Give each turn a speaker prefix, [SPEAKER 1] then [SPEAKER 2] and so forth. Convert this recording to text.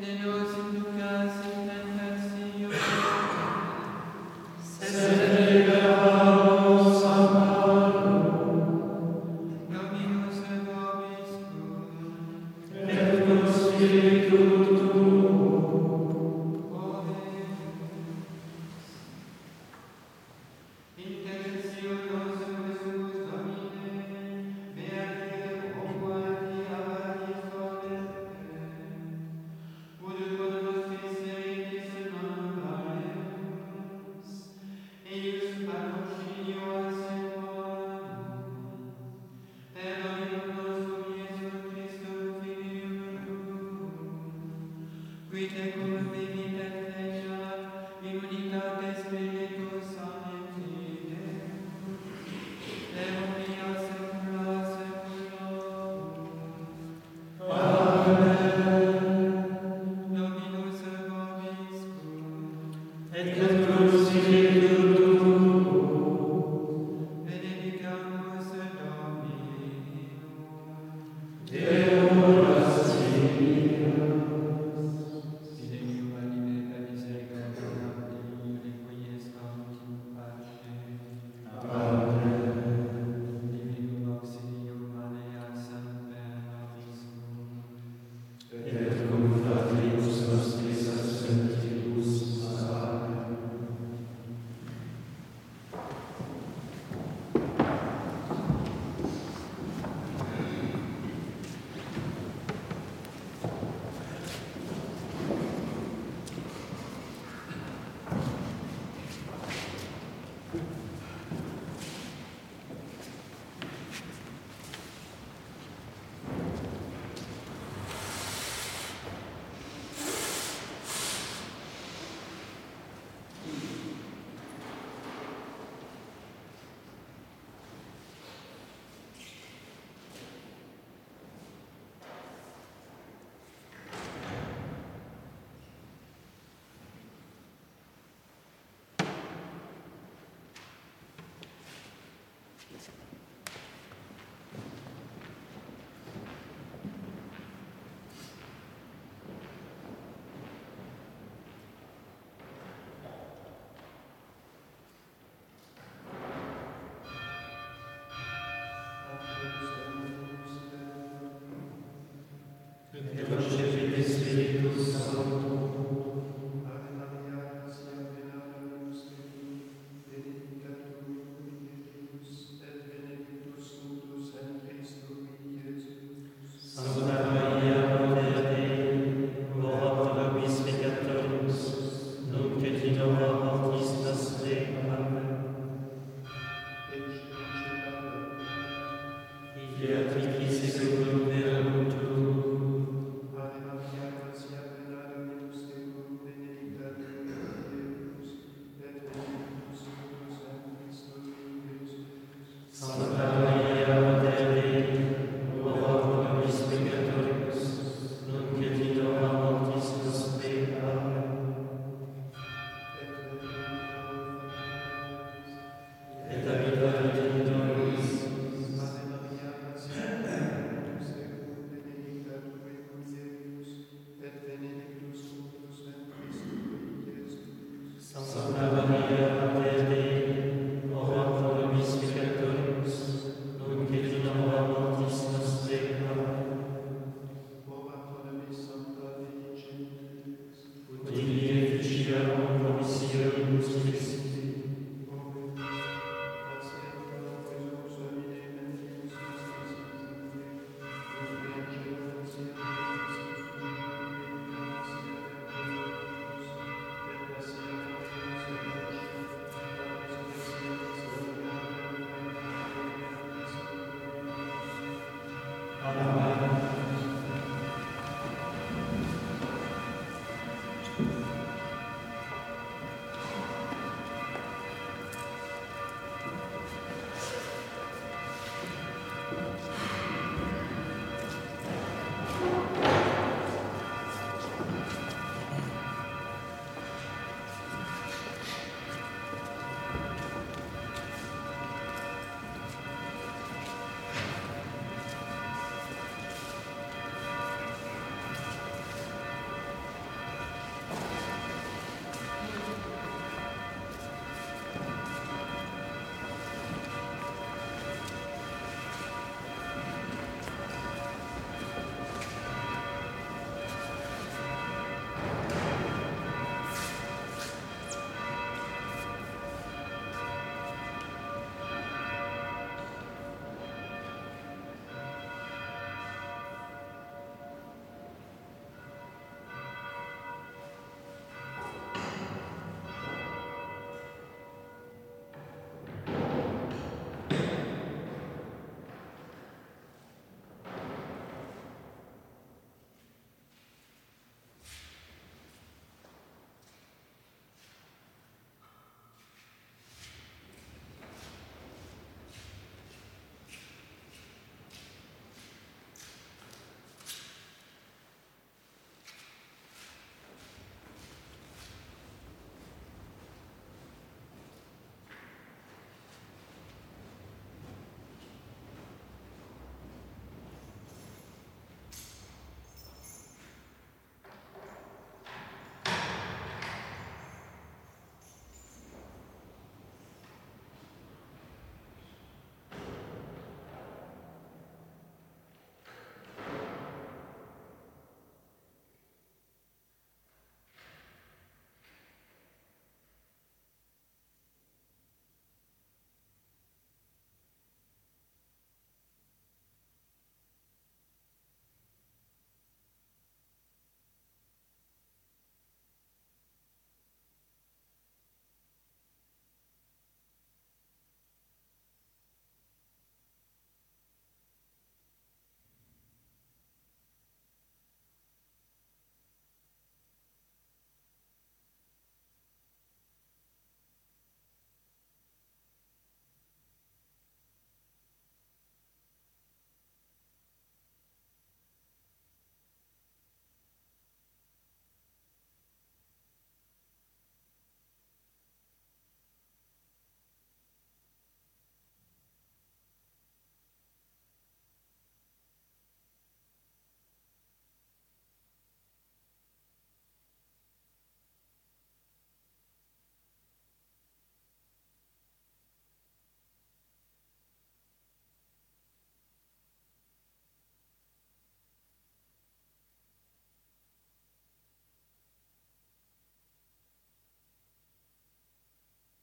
[SPEAKER 1] Then